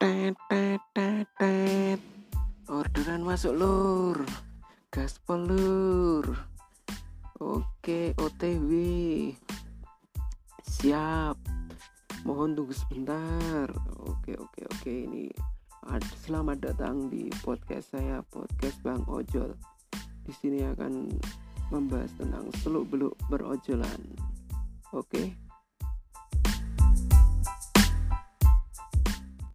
tet tet tet tet orderan masuk lur. Gas pelur, oke OTW siap. Mohon tunggu sebentar. Oke oke oke. Ini selamat datang di podcast saya podcast Bang Ojol. Di sini akan membahas tentang seluk beluk berojolan. Oke?